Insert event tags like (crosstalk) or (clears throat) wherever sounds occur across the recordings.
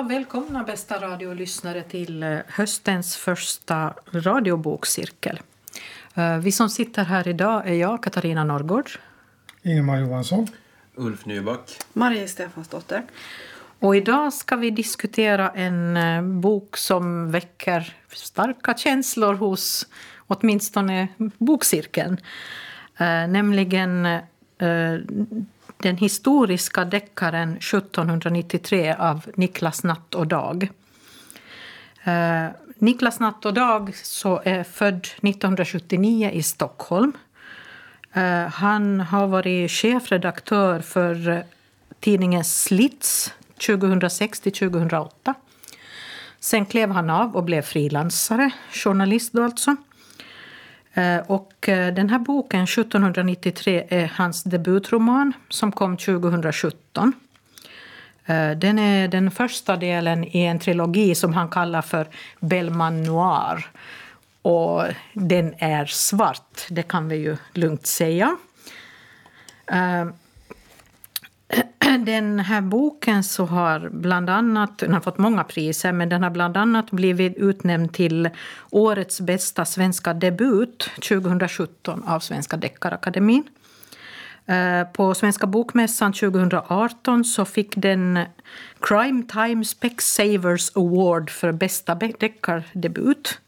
Ja, välkomna bästa radiolyssnare till eh, höstens första radiobokcirkel. Eh, vi som sitter här idag är jag, Katarina Norrgård. Ingemar Johansson. Ulf Nyback. Marie Stefansdotter. Och idag ska vi diskutera en eh, bok som väcker starka känslor hos åtminstone bokcirkeln. nämligen den historiska deckaren 1793 av Niklas Natt och Dag. Eh, Niklas Natt och Dag så är född 1979 i Stockholm. Eh, han har varit chefredaktör för eh, tidningen Slits 2006 till 2008. Sen klev han av och blev frilansare, journalist då alltså. Eh, och eh, den här boken, 1793, är hans debutroman som kom 2017. Eh, den är den första delen i en trilogi som han kallar för Bellman Noir. Och den är svart, det kan vi ju lugnt säga. Den här boken så har bland annat, den har fått många priser, men den har bland annat blivit utnämnd till årets bästa svenska debut 2017 av Svenska Deckarakademin. Eh, på Svenska bokmässan 2018 så fick den Crime Time Specsavers Award för bästa deckardebut.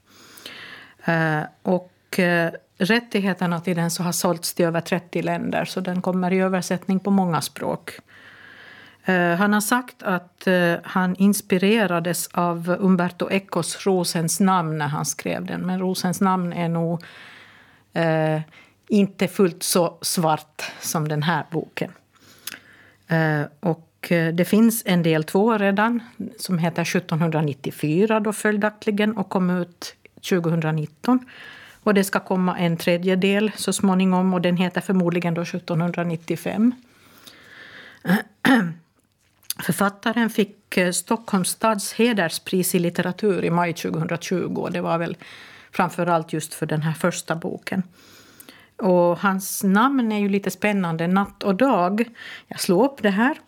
Eh, och eh, rättigheterna till den så har sålts till över 30 länder så den kommer i översättning på många språk. Eh, han har sagt att eh, han inspirerades av Umberto Ecos Rosens namn när han skrev den. Men Rosens namn är nog eh, inte fullt så svart som den här boken. Eh, och eh, det finns en del två redan som heter 1794 då följaktligen och kom ut 2019. Och det ska komma en tredje del så småningom och den heter förmodligen då 1795. (clears throat) Författaren fick eh, Stockholms stads hederspris i litteratur i maj 2020. Det var väl framför allt just för den här första boken. Och hans namn är ju lite spännande, Natt och dag. Jag slår upp det här.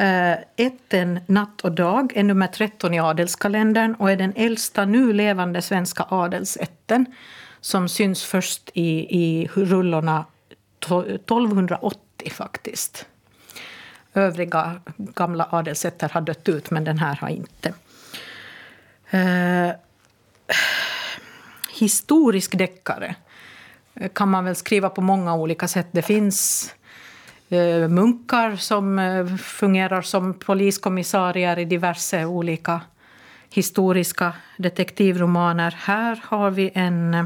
Uh, ätten Natt och dag är nummer 13 i adelskalendern och är den äldsta nu levande svenska adelsätten som syns först i, i rullorna 1280 faktiskt. Övriga gamla adelsätter har dött ut, men den här har inte. Eh, historisk deckare kan man väl skriva på många olika sätt. Det finns eh, munkar som eh, fungerar som poliskommissarier i diverse olika historiska detektivromaner. Här har vi en eh,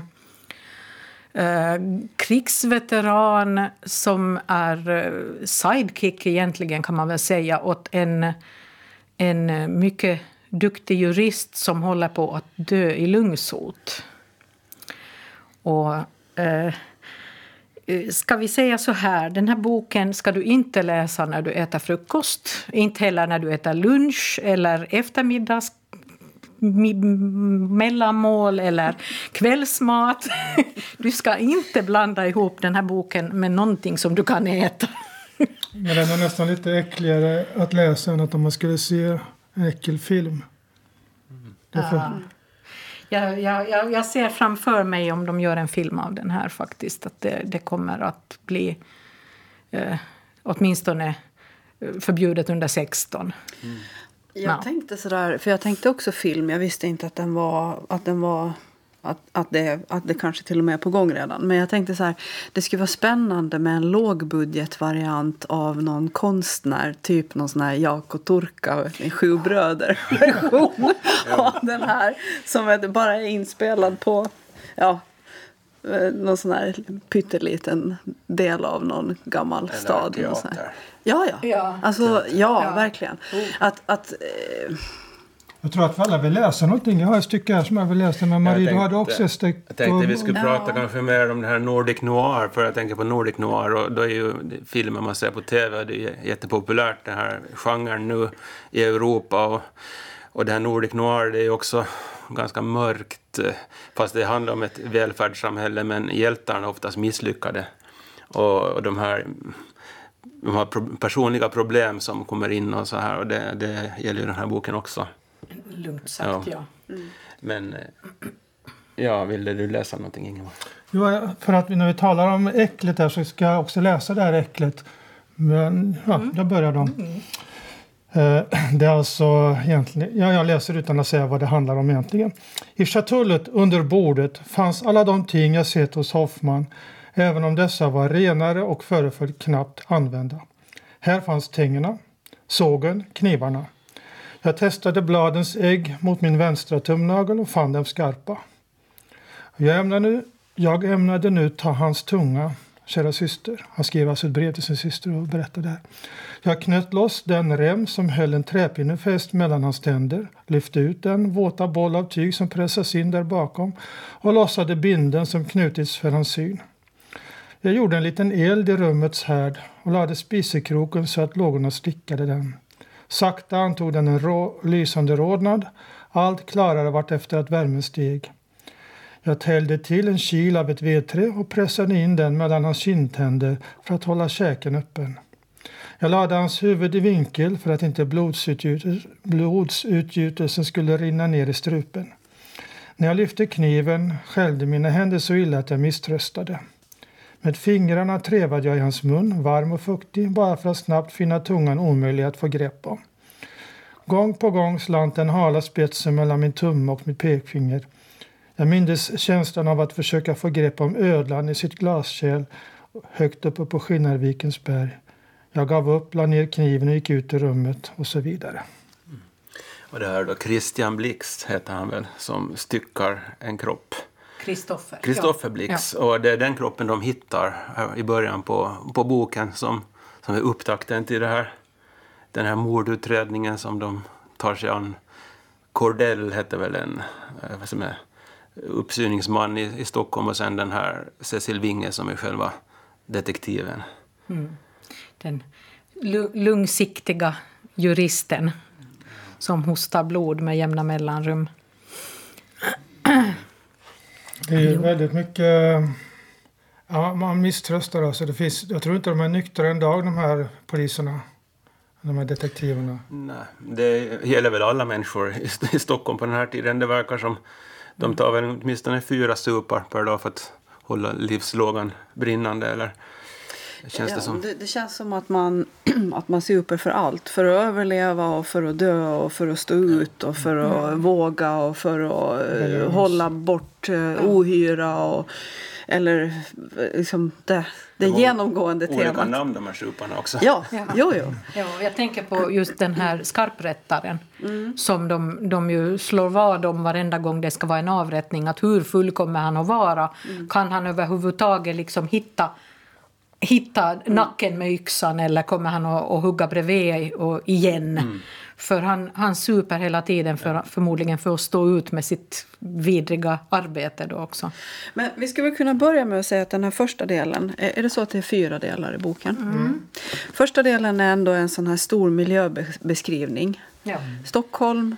Eh, krigsveteran som är eh, sidekick egentligen kan man väl säga åt en, en eh, mycket duktig jurist som håller på att dö i lungsot. Och eh, Ska vi säga så här, den här boken ska du inte läsa när du äter frukost, inte heller när du äter lunch eller eftermiddags mellanmål eller kvällsmat. (laughs) Du ska inte blanda ihop den här boken med någonting som du kan äta. (laughs) Men den är nästan lite äckligare att läsa än att om man skulle se en äckelfilm. Därför... Ja. Jag, jag, jag, ser framför mig om de gör en film av den här faktiskt att det, det kommer att bli eh, åtminstone förbjudet under 16. Mm. Jag no. tänkte sådär, för jag tänkte också film. Jag visste inte att den var, att den var att, att, det, att det kanske till och med är på gång redan. Men jag tänkte så här, det skulle vara spännande med en lågbudgetvariant av någon konstnär. Typ någon sån här Jaakko Turka, en Sju bröder-version (laughs) av den här. Som bara är inspelad på ja, någon sån här pytteliten del av någon gammal Eller stad. Sån här. Ja, ja. ja. Alltså, ja, ja. verkligen. Oh. Att, att, eh... Jag tror att alla vill läsa någonting. Jag har ett stycke här som jag vill läsa. Men Marie, tänkte, du hade också ett stycke. Jag tänkte vi skulle prata kanske mer om det här Nordic Noir. För jag tänker på Nordic Noir och då är ju filmer man ser på TV. Det är jättepopulärt den här genren nu i Europa. Och, och det här Nordic Noir det är ju också ganska mörkt. Eh, fast det handlar om ett välfärdssamhälle, men hjältarna är oftast misslyckade. Och, och de här de har pro personliga problem som kommer in och så här. Och det, det gäller ju den här boken också. Lugnt sagt, ja. ja. Men, eh, ja, ville du läsa någonting Ingemar? Jo, för att när vi talar om äcklet där så ska jag också läsa det här äcklet. Men ja, mm. jag börjar då. Mm. Eh, det är alltså egentligen, ja, jag läser utan att säga vad det handlar om egentligen. I chatullet under bordet fanns alla de ting jag sett hos Hoffman, även om dessa var renare och föreföll knappt använda. Här fanns tängerna, sågen, knivarna. Jag testade bladens ägg mot min vänstra tumnagel och fann dem skarpa. Jag ämnade, jag ämnade nu ta hans tunga, kära syster. Han skrev alltså ett brev till sin syster och berättade det här. Jag knöt loss den rem som höll en träpinne fäst mellan hans tänder, lyfte ut den våta boll av tyg som pressas in där bakom och lossade binden som knutits för hans syn. Jag gjorde en liten eld i rummets härd och lade spisekroken så att lågorna stickade den. Sakta antog den en rå, lysande rodnad. Allt klarare vart efter att värmen steg. Jag täljde till en kil av ett vedträ och pressade in den mellan hans kindtänder för att hålla käken öppen. Jag lade hans huvud i vinkel för att inte blodsutgjutelsen skulle rinna ner i strupen. När jag lyfte kniven skällde mina händer så illa att jag misströstade. Med fingrarna trevade jag i hans mun, varm och fuktig, bara för att snabbt finna tungan omöjlig att få grepp om. Gång på gång slant den hala spetsen mellan min tumme och mitt pekfinger. Jag mindes känslan av att försöka få grepp om ödlan i sitt glaskärl högt uppe på Skinnarvikens berg. Jag gav upp, la ner kniven och gick ut ur rummet och så vidare. Mm. Och det här då Christian Blix heter han väl, som styckar en kropp. Kristoffer. Kristoffer ja. Blix. Och det är den kroppen de hittar i början på, på boken som, som är upptakten till det här, den här mordutredningen som de tar sig an. Cordell hette väl en eh, vad som är, uppsyningsman i, i Stockholm och sen den här Cecil Winge som är själva detektiven. Mm den lungsiktiga juristen som hostar blod med jämna mellanrum. Det är väldigt mycket... Ja, man misströstar. Alltså. Det finns, jag tror inte de är nyktra en dag, de här poliserna. De här detektiverna. Nej, det gäller väl alla människor i, Stockholm på den här tiden. Det verkar som de tar väl åtminstone fyra supar per dag för att hålla livslågan brinnande. Eller Känns ja, det, som? Det, det, känns som att man, (clears throat) att man super för allt. För att överleva och för att dö och för att stå ut och för att mm. våga och för att uh, hålla bort uh, ohyra. Och, eller liksom det, det genomgående temat. Olika namn de här suparna också. Ja, ja. Jo, jo. ja, jag tänker på just den här skarprättaren mm. som de, de ju slår vad om varenda gång det ska vara en avrättning. Att hur full kommer han att vara? Mm. Kan han överhuvudtaget liksom hitta hitta nacken med yxan eller kommer han att, att hugga bredvid och igen? Mm. För han, han super hela tiden för, förmodligen för att stå ut med sitt vidriga arbete då också. Men vi väl kunna börja med att säga att den här första delen, är det så att det är fyra delar i boken? Mm. Första delen är ändå en sån här stor miljöbeskrivning. Ja. Stockholm,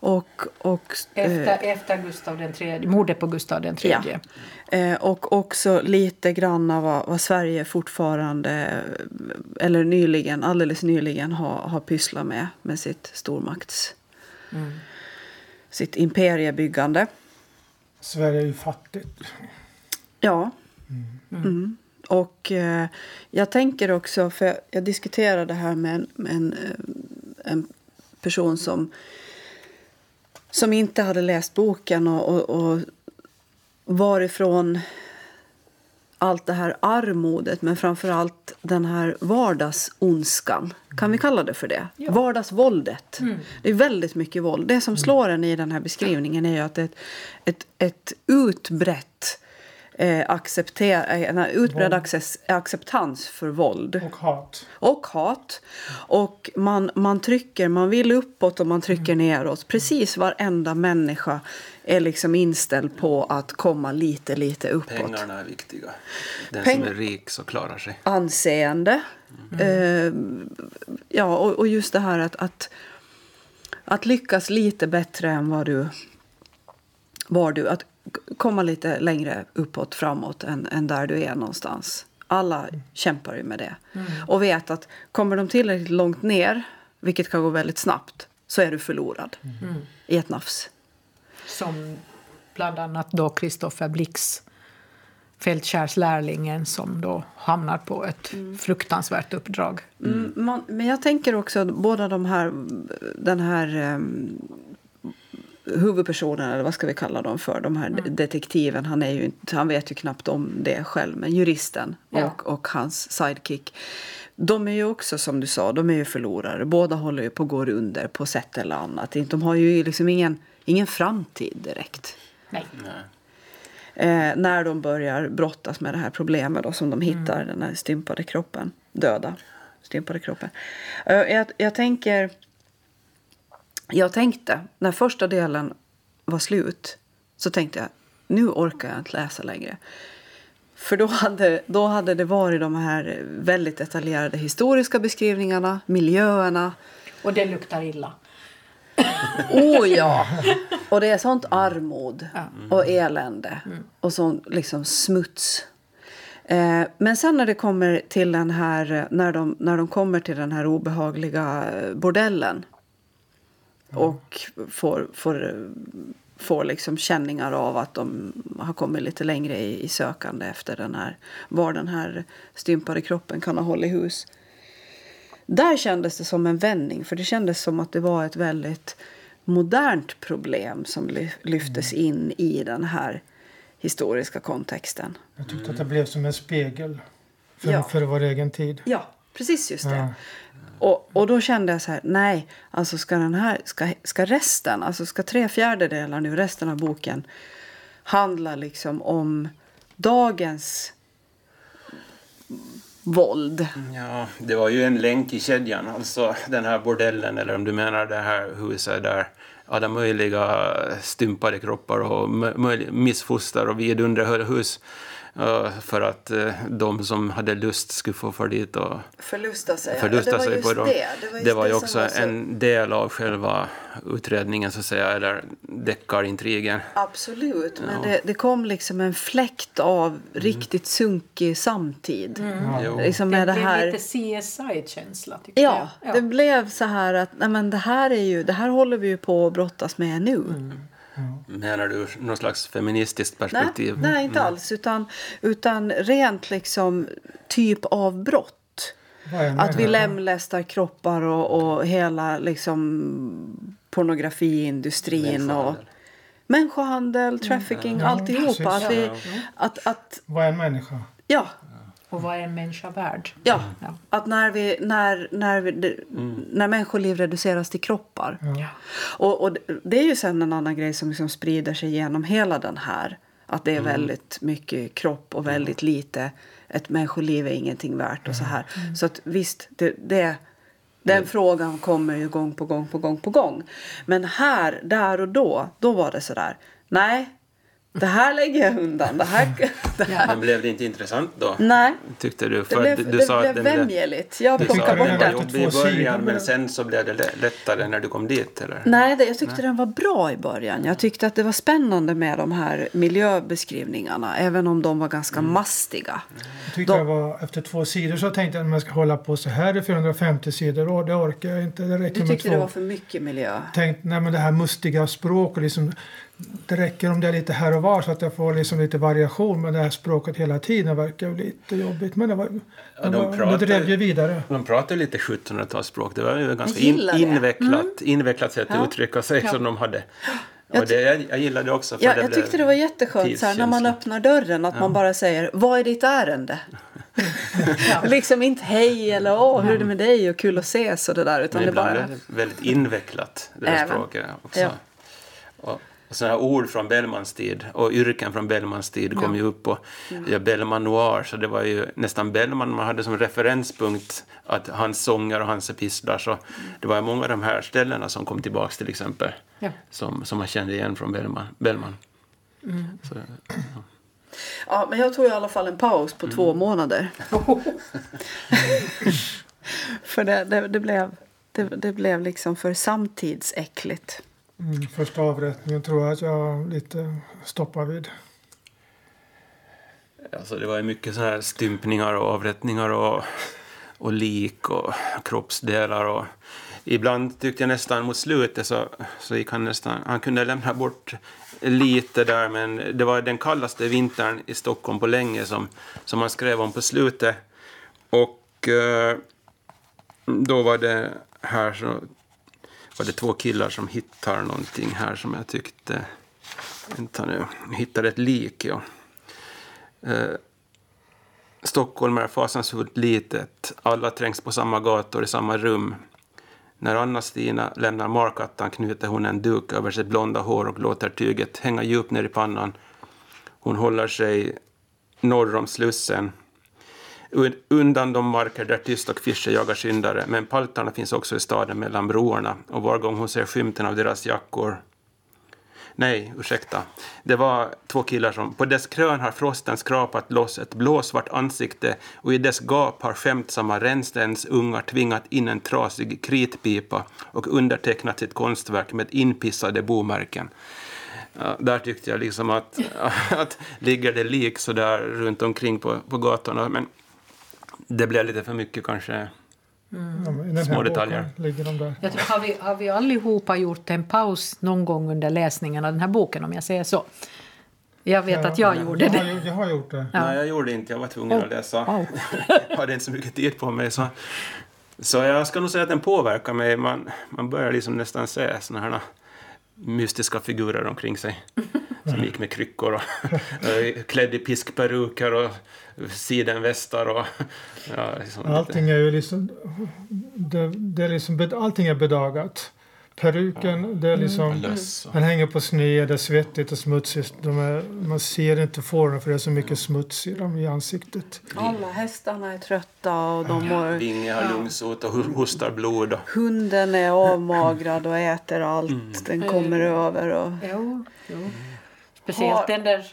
och, och, efter, eh, efter Gustav den tredje, mordet på Gustav den tredje. Ja. Eh, och också lite grann av vad, vad, Sverige fortfarande, eller nyligen, alldeles nyligen har, har pysslat med, med sitt stormakts... Mm. sitt imperiebyggande. Sverige är ju fattigt. Ja. Mm. Mm. Och eh, jag tänker också, för jag, jag diskuterade det här med en, med en, eh, en person som som inte hade läst boken och, och, och varifrån allt det här armodet men framför allt den här vardagsonskan. Kan vi kalla det för det? Ja. Vardagsvåldet. Mm. Det är väldigt mycket våld. Det som slår en i den här beskrivningen är att det är ett, ett, ett utbrett eh, acceptera, en utbredd access, acceptans för våld. Och hat. Och hat. Och man, man trycker, man vill uppåt och man trycker mm. neråt. Precis varenda människa är liksom inställd på att komma lite, lite uppåt. Pengarna är viktiga. Den Peng som är rik så klarar sig. Anseende. Mm. Eh, ja, och, och, just det här att, att, att lyckas lite bättre än vad du var du. Att komma lite längre uppåt, framåt än, än där du är någonstans. Alla kämpar ju med det. Och vet att kommer de tillräckligt långt ner, vilket kan gå väldigt snabbt, så är du förlorad i ett nafs. Som bland annat då Kristoffer Blix, fältkärrslärlingen som då hamnar på ett fruktansvärt uppdrag. Mm, man, men jag tänker också att båda de här, den här um, huvudpersonen, eller vad ska vi kalla dem för, de här detektiven, han, är ju inte, han vet ju knappt om det själv, men juristen Ja. och, och hans sidekick. De är ju också som du sa, de är ju förlorare. Båda håller ju på att gå under på sätt eller annat. De har ju liksom ingen, ingen framtid direkt. Nej. Eh, när de börjar brottas med det här problemet då, som de hittar, den här stympade kroppen, döda stympade kroppen. Eh, jag, jag tänker, jag tänkte, när första delen var slut, så tänkte jag, nu orkar jag inte läsa längre. För då hade, då hade det varit de här väldigt detaljerade historiska beskrivningarna, miljöerna, Och det luktar illa. Oh ja! Och det är sånt armod och elände och sån liksom smuts. Eh, men sen när det kommer till den här, när de, när de kommer till den här obehagliga eh, bordellen och får, får, får liksom känningar av att de har kommit lite längre i, i sökande efter den här, var den här stympade kroppen kan ha hållit hus. Där kändes det som en vändning, för det kändes som att det var ett väldigt modernt problem som ly- lyftes in i den här historiska kontexten. Jag tyckte att det blev som en spegel för, Ja. för vår egen tid. Ja, precis just det. Ja. Och, och då kände jag så här, nej, alltså ska den här, ska, ska resten, alltså ska tre fjärdedelar nu, resten av boken handla liksom om dagens våld. Ja, det var ju en länk i kedjan, alltså den här bordellen, eller om du menar det här huset där alla möjliga stympade kroppar och mö- missfoster och vidunderhöll hus för att eh, de som hade lust skulle få för dit och Förlusta sig. förlusta det var sig på dem. det. Det var, just Det var ju också var så- en del av själva utredningen, så att säga, eller deckarintrigen. Absolut, men Ja. det, det kom liksom en fläkt av riktigt sunkig samtid. Jo. Liksom med det blev här... lite CSI-känsla tycker Ja, jag. det blev så här att nej men det här är ju, det här håller vi ju på att brottas med nu. Menar du någon slags feministiskt Nej, perspektiv? nej, inte alls. Utan, utan rent liksom typ av brott. Att vi lemlästar kroppar och, och hela liksom pornografiindustrin. Och, Människohandel. trafficking, Ja, alltihopa. Att, vi, att, att, Vad är en människa? ja, Och vad är en människa värd? ja, Ja. att när, vi, när, när, vi, det- när människoliv reduceras till kroppar. Ja. Och, och det- är ju sen en annan grej som liksom sprider sig genom hela den här. Att det är väldigt mycket kropp och väldigt lite. Ett människoliv är ingenting värt och så här. Så att visst, det, det, den frågan kommer ju gång på gång på gång på gång. Men här, där och då, då var det så där. Nej, det här lägger jag undan. Det här, det här. Men blev det inte intressant då? Nej, Tyckte du? det För blev, att du det sa blev att den blev, vämjeligt. Jag du att bort den den. var den. jobbig i början, men sen så blev det lä- lättare när du kom dit, eller? Nej, det, jag tyckte den var bra i början. Jag tyckte att det var spännande med de här miljöbeskrivningarna, även om de var ganska mastiga. Jag tyckte Då- det var, efter två sidor så tänkte jag att man ska hålla på så här i 450 sidor. Och det orkar jag inte. Det räcker Du med tyckte två. det var för mycket miljö? Tänkte, nej men det här mustiga språk och liksom, det räcker om det är lite här och var så att jag får liksom lite variation. Men det här språket hela tiden verkar ju lite jobbigt. Men det var, Ja, det, de var, pratar- det drev ju vidare. De pratade lite 1700-talsspråk. Det var ju ganska in, det. Mm. invecklat, invecklat sätt Ja. att uttrycka sig Ja. som de hade. Jag Och det, jag, jag gillade också. För Ja, det jag tyckte det var jätteskönt så här, när man öppnar dörren att man bara säger Vad är ditt ärende? (laughs) liksom inte hej eller åh, hur är det med dig och kul att ses och det där. Utan Men det ibland bara... blev det väldigt invecklat, det där språket också. Ja. Sådana här ord från Bellmans tid och yrken från Bellmans tid kom ju upp och Mm. ja, Bellman Noir, så det var ju nästan Bellman man hade som referenspunkt att hans sånger och hans epistlar, så det var ju många av de här ställena som kom tillbaks till exempel, Ja. som, som man kände igen från Bellman. Bellman. Mm. Så, Ja, men jag tog i alla fall en paus på två månader. (laughs) (laughs) För det, det, det, blev, det, det blev liksom för samtidsäckligt. Mm, första avrättningen tror jag att jag lite stoppar vid. Alltså det var ju mycket så här stympningar och avrättningar och, och lik och kroppsdelar. Och ibland tyckte jag nästan mot slutet så, så gick han nästan... Han kunde lämna bort lite där, men det var den kallaste vintern i Stockholm på länge som, som han skrev om på slutet. Och eh, då var det här så var det två killar som hittar någonting här som jag tyckte... Vänta nu, hittade ett lik, ja. Eh, Stockholm är fasansfullt litet. Alla trängs på samma gator i samma rum. När Anna-Stina lämnar markattan knyter hon en duk över sitt blonda hår och låter tyget hänga djupt ner i pannan. Hon håller sig norr om Slussen undan de marker där Tyst och Fischer jagar syndare, men paltarna finns också i staden mellan broarna och var gång hon ser skymten av deras jackor Nej, ursäkta. Det var två killar som... På dess krön har frosten skrapat loss ett blåsvart ansikte och i dess gap har skämtsamma rännstens ungar tvingat in en trasig kritpipa och undertecknat sitt konstverk med inpissade bomärken. Ja, där tyckte jag liksom att, (laughs) att ligger det lik så där runt omkring på, på gatorna. Men det blev lite för mycket kanske. Mm. Ja, Små detaljer. Ligger de där. Jag tror, har, vi, har vi allihopa gjort en paus någon gång under läsningen av den här boken om jag säger så? Jag vet Ja, att jag ja, gjorde jag det. Har, jag har gjort det. Ja. Nej, jag gjorde inte. Jag var tvungen Oh, att läsa. wow. (laughs) jag hade inte så mycket tid på mig. Så, så jag ska nog säga att den påverkar mig. Man, man börjar liksom nästan se såna här mystiska figurer omkring sig. Som gick med kryckor och och klädd i piskperuker och sidenvästar och... Ja, liksom Allting är ju liksom... Det, det är liksom allting är bedagat. Peruken, det är liksom... och- Den hänger på sned, det är svettigt och smutsigt. De är, man ser inte fåren för det är så mycket smuts i dem i ansiktet. Alla hästarna är trötta och de mår... Vinge har lungsot och hostar blod. Och, Hunden är avmagrad och äter allt den kommer över. Och, Jo, jo. Speciellt Har- den där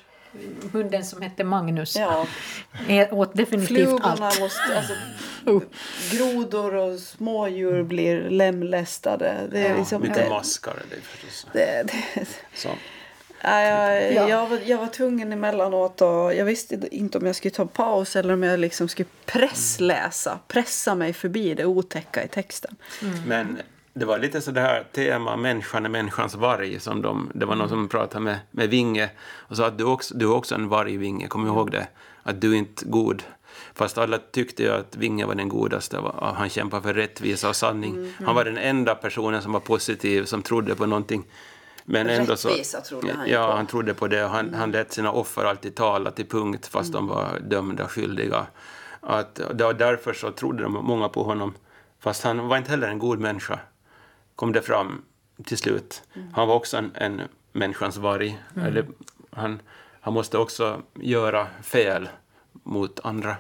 hunden som hette Magnus. ja, Är åt definitivt flugorna allt. måste... Alltså, grodor och smådjur blir lemlästade. Det är ja, liksom... mycket Det, maskar. Det är förstås. det, det, Så. Jag, Ja. jag, var, jag var tvungen emellanåt och jag visste inte om jag skulle ta paus eller om jag liksom skulle pressläsa, pressa mig förbi det otäcka i texten. Men det var lite så det här tema människan är människans varg. Som de, det var någon som pratade med, med Vinge och sa att du också, du är också en varg, Vinge. Kom ihåg det. Att du är inte god. Fast alla tyckte ju att Vinge var den godaste. Han kämpade för rättvisa och sanning. Han var den enda personen som var positiv, som trodde på någonting. Men ändå så, Rättvisa trodde han ja, på. han trodde på det. Han, han lät sina offer alltid tala till punkt fast de var dömda skyldiga. Att, därför så trodde de många på honom. Fast han var inte heller en god människa, kom det fram till slut. Han var också en, en människans varg. Eller, han, han måste också göra fel mot andra.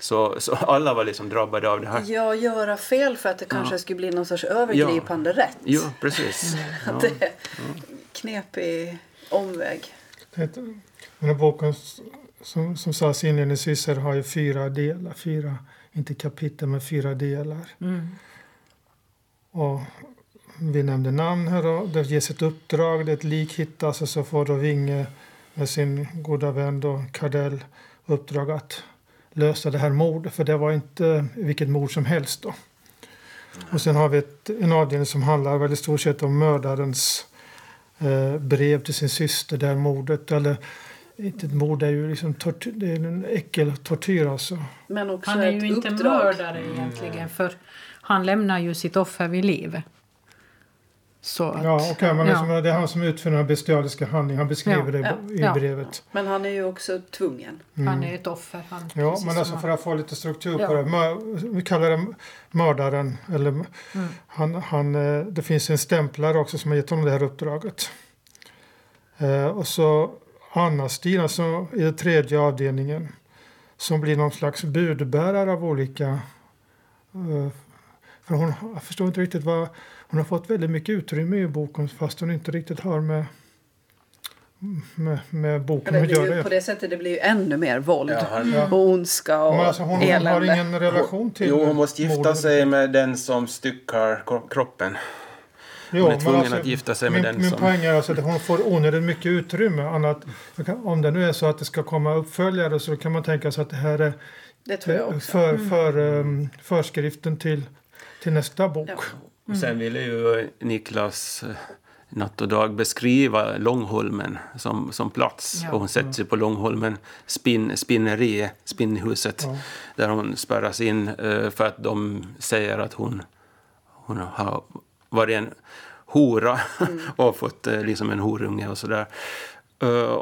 Så, så alla var liksom drabbade av det här. Ja, göra fel för att det kanske skulle bli någon sorts övergripande rätt. Jo, precis. (laughs) Ja. Att det är knepig omväg. Det- Den här boken, som, som sades inledningsvis, har ju fyra delar. Fyra, inte kapitel, men fyra delar. Och vi nämnde namn här då. Det ges ett uppdrag, det är ett lik hittas och så får då Vinge med sin goda vän då, Kardell uppdrag att lösa det här mordet. För det var inte vilket mord som helst då. Och sen har vi ett, en avdelning som handlar väl i stort sett om mördarens eh, brev till sin syster där mordet, eller inte ett mord, det är ju liksom tortyr, det är en äckeltortyr alltså. Men också Han är ett ju inte uppdrag. mördare egentligen för han lämnar ju sitt offer vid liv. Så att, Ja, okej, men ja. liksom, det är han som utför den här bestialiska handlingen. Han beskriver Ja, det ja, i ja. brevet. Men han är ju också tvungen. Han är ett offer. Han, Ja, men alltså för att få lite struktur Ja. på det. Vi kallar det mördaren. Eller, han, han, eh, det finns en stämplare också som har gett honom det här uppdraget. Eh, och så Anna-Stina som i den tredje avdelningen som blir någon slags budbärare av olika... eh, för hon, jag förstår inte riktigt vad... Hon har fått väldigt mycket utrymme i boken fast hon inte riktigt har med, med, med boken att göra. på det sättet det blir ju ännu mer våld Ja, han- och ondska och Men alltså hon, hon elände. har ingen relation till Jo, hon måste gifta mordet. sig med den som styckar kro- kroppen. hon är tvungen alltså, att gifta sig med min, den min som... poäng är alltså att hon får onödigt mycket utrymme. Annat, om det nu är så att det ska komma uppföljare så kan man tänka sig att det här är det tror jag också. För, mm. för, um, förskriften till, till nästa bok. Ja. Mm. Sen ville ju Niklas eh, natt och dag beskriva Långholmen som, som plats. Ja. Och hon sätter sig på Långholmen spinn, spinneri, spinnhuset, ja. där hon spärras in uh, för att de säger att hon, hon har varit en hora mm. (laughs) och fått uh, liksom en horunge och sådär.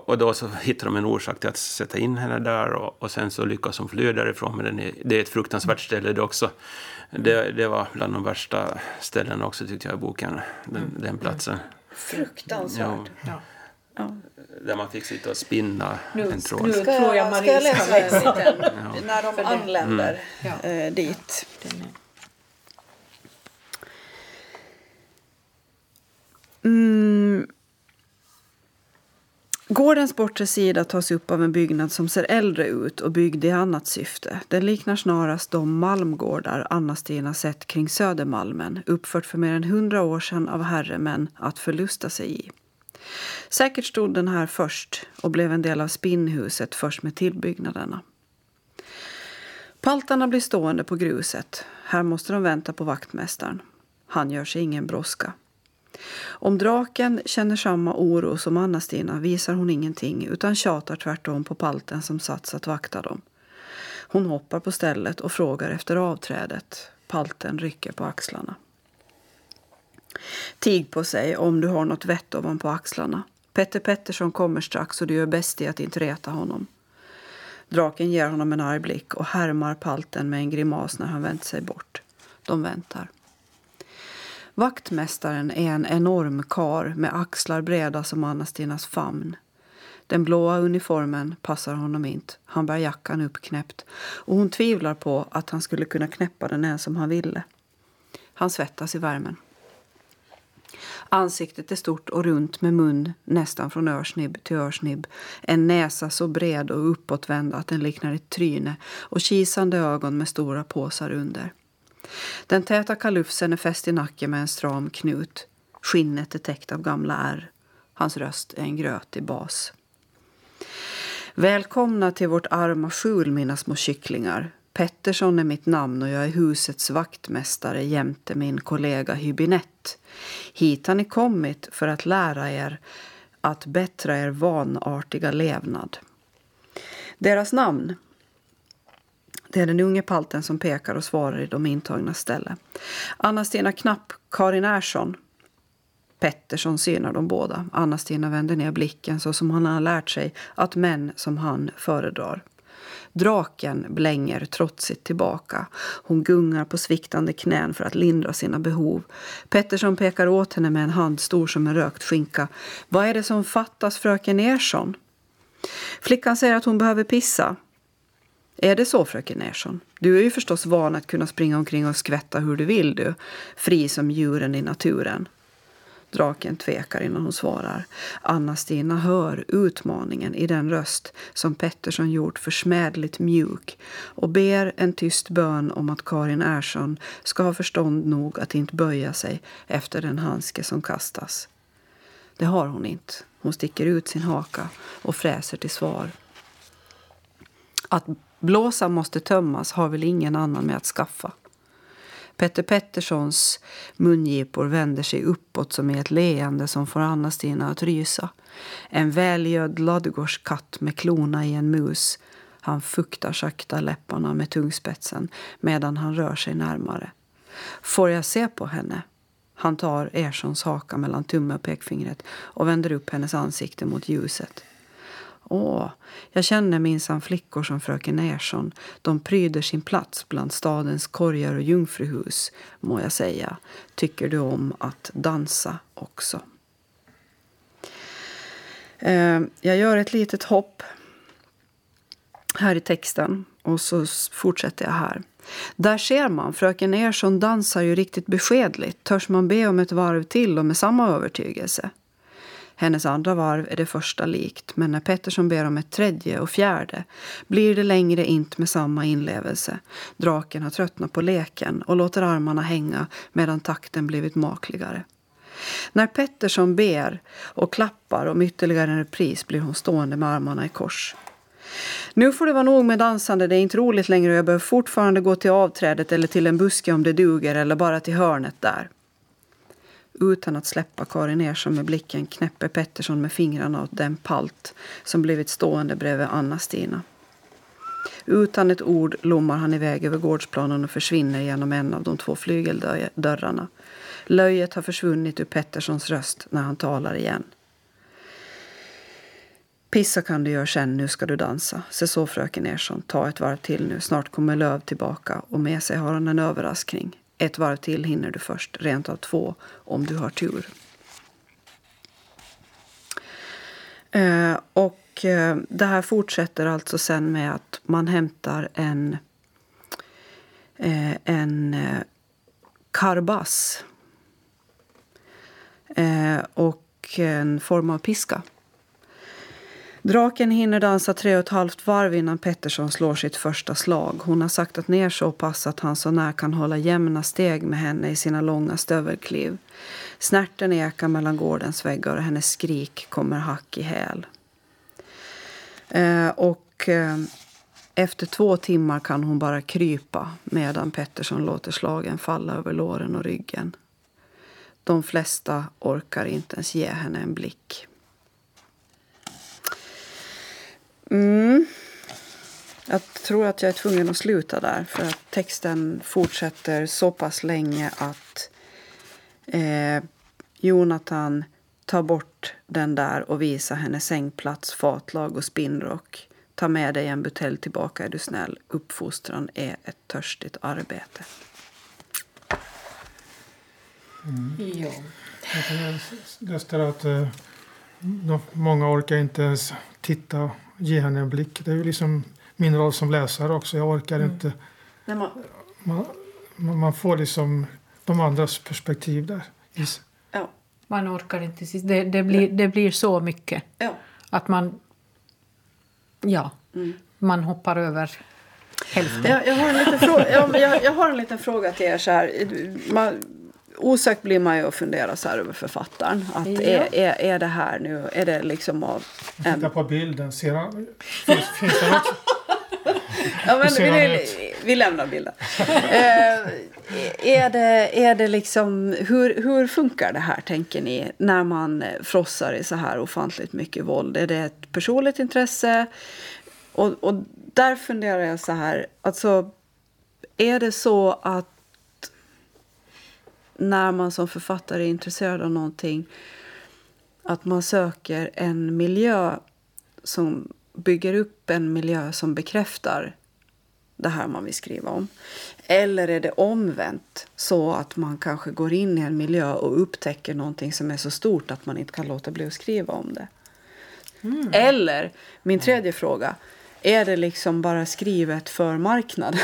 Och då så hittar de en orsak till att sätta in henne där och, och sen så lyckas hon fly därifrån. Men är, det är ett fruktansvärt ställe det också. Det, det var bland de värsta ställena också tyckte jag i boken, den, mm. den platsen. Fruktansvärt. Ja. Ja. Där man fick sitta och spinna nu, en tråd. Nu ska jag, jag ska jag läsa en liten, ja. när de anländer mm. eh, dit. Mm. Gårdens bortre sida tas upp av en byggnad som ser äldre ut och byggd i annat syfte. Den liknar snarast de malmgårdar Anna-Stina sett kring Södermalmen uppfört för mer än hundra år sedan av herremän att förlusta sig i. Säkert stod den här först och blev en del av spinnhuset först med tillbyggnaderna. Paltarna blir stående på gruset. Här måste de vänta på vaktmästaren. Han gör sig ingen brådska. Om draken känner samma oro som Anna-Stina visar hon ingenting utan tjatar tvärtom på palten som satts att vakta dem. Hon hoppar på stället och frågar efter avträdet. Palten rycker på axlarna. Tig på sig om du har något vett ovanpå axlarna. Petter Pettersson kommer strax och du gör bäst i att inte reta honom. Draken ger honom en arg blick och härmar palten med en grimas när han vänt sig bort. De väntar. Vaktmästaren är en enorm kar med axlar breda som Anna-Stinas famn. Den blåa uniformen passar honom inte. Han bär jackan uppknäppt och hon tvivlar på att han skulle kunna knäppa den ens om han ville. Han svettas i värmen. Ansiktet är stort och runt med mun nästan från örsnibb till örsnibb. En näsa så bred och uppåtvänd att den liknar ett tryne och kisande ögon med stora påsar under. Den täta kalufsen är fäst i nacken med en stram knut. Skinnet är täckt av gamla ärr. Hans röst är en grötig bas. Välkomna till vårt arma skjul, mina små kycklingar. Pettersson är mitt namn och jag är husets vaktmästare jämte min kollega Hybinett. Hit har ni kommit för att lära er att bättra er vanartiga levnad. Deras namn det är den unge palten som pekar och svarar i de intagnas ställe. Anna-Stina Knapp, Karin Ersson, Pettersson synar de båda. Anna-Stina vänder ner blicken så som han har lärt sig att män som han föredrar. Draken blänger trotsigt tillbaka. Hon gungar på sviktande knän för att lindra sina behov. Pettersson pekar åt henne med en hand stor som en rökt skinka. Vad är det som fattas, fröken Ersson? Flickan säger att hon behöver pissa. Är det så, fröken Ersson? Du är ju förstås van att kunna springa omkring och skvätta hur du vill, du. Fri som djuren i naturen. Draken tvekar innan hon svarar. Anna-Stina hör utmaningen i den röst som Pettersson gjort försmädligt mjuk och ber en tyst bön om att Karin Ersson ska ha förstånd nog att inte böja sig efter den handske som kastas. Det har hon inte. Hon sticker ut sin haka och fräser till svar. Att Blåsan måste tömmas har väl ingen annan med att skaffa. Petter Petterssons mungipor vänder sig uppåt som i ett leende som får Anna-Stina att rysa. En välgödd ladugårdskatt med klona i en mus. Han fuktar sakta läpparna med tungspetsen medan han rör sig närmare. Får jag se på henne? Han tar Erssons haka mellan tumme och pekfingret och vänder upp hennes ansikte mot ljuset. Åh, jag känner minsann flickor som fröken Ersson. De pryder sin plats bland stadens korgar och jungfruhus, må jag säga. Tycker du om att dansa också? Eh, jag gör ett litet hopp här i texten och så fortsätter jag här. Där ser man, fröken Ersson dansar ju riktigt beskedligt. Törs man be om ett varv till och med samma övertygelse? Hennes andra varv är det första likt, men när Pettersson ber om ett tredje och fjärde blir det längre inte med samma inlevelse. Draken har tröttnat på leken och låter armarna hänga medan takten blivit makligare. När Pettersson ber och klappar om ytterligare en repris blir hon stående med armarna i kors. Nu får det vara nog med dansande, det är inte roligt längre och jag behöver fortfarande gå till avträdet eller till en buske om det duger eller bara till hörnet där. Utan att släppa Karin Ersson med blicken knäpper Pettersson med fingrarna åt den palt som blivit stående bredvid Anna-Stina. Utan ett ord lommar han iväg över gårdsplanen och försvinner genom en av de två flygeldörrarna. Löjet har försvunnit ur Petterssons röst när han talar igen. Pissa kan du göra sen, nu ska du dansa. Se så fröken Ersson, ta ett varv till nu. Snart kommer Löv tillbaka och med sig har han en överraskning. Ett varv till hinner du först, rent av två, om du har tur. Eh, och eh, det här fortsätter alltså sen med att man hämtar en, eh, en karbass och en form av piska. Draken hinner dansa tre och ett halvt varv innan Pettersson slår sitt första slag. Hon har saktat ner så pass att han så när kan hålla jämna steg med henne i sina långa stövelkliv. Snärten ekar mellan gårdens väggar och hennes skrik kommer hack i häl. Eh, och eh, efter två timmar kan hon bara krypa medan Pettersson låter slagen falla över låren och ryggen. De flesta orkar inte ens ge henne en blick. Mm. Jag tror att jag är tvungen att sluta där för att texten fortsätter så pass länge att eh, Jonathan tar bort den där och visar henne sängplats, fatlag och spinnrock. Ta med dig en butelj tillbaka är du snäll. Uppfostran är ett törstigt arbete. Mm. Ja. Jag läste att eh, många orkar inte ens titta ge henne en blick. Det är ju liksom min roll som läsare också. Jag orkar mm. inte. Man... Man, man, får liksom de andras perspektiv där. Ja. Man orkar inte. Det, det, blir, det blir så mycket. Ja. Att man... Ja, mm. man hoppar över hälften. Jag, jag, har en liten fråga, jag, jag, har en liten fråga till er. Så här. Man, osökt blir man ju att fundera så här över författaren. Att ja. är, är, är det här nu, är det liksom av... En... Titta på bilden, ser han, finns, finns det också? (laughs) ja, men vi, vi lämnar bilden. eh, är, det, är det liksom, hur, hur funkar det här tänker ni när man frossar i så här ofantligt mycket våld? Är det ett personligt intresse? Och, och där funderar jag så här, alltså är det så att när man som författare är intresserad av någonting att man söker en miljö som bygger upp en miljö som bekräftar det här man vill skriva om. Eller är det omvänt, så att man kanske går in i en miljö och upptäcker någonting som är så stort att man inte kan låta bli att skriva om det. Mm. Eller, min tredje fråga, är det liksom bara skrivet för marknaden?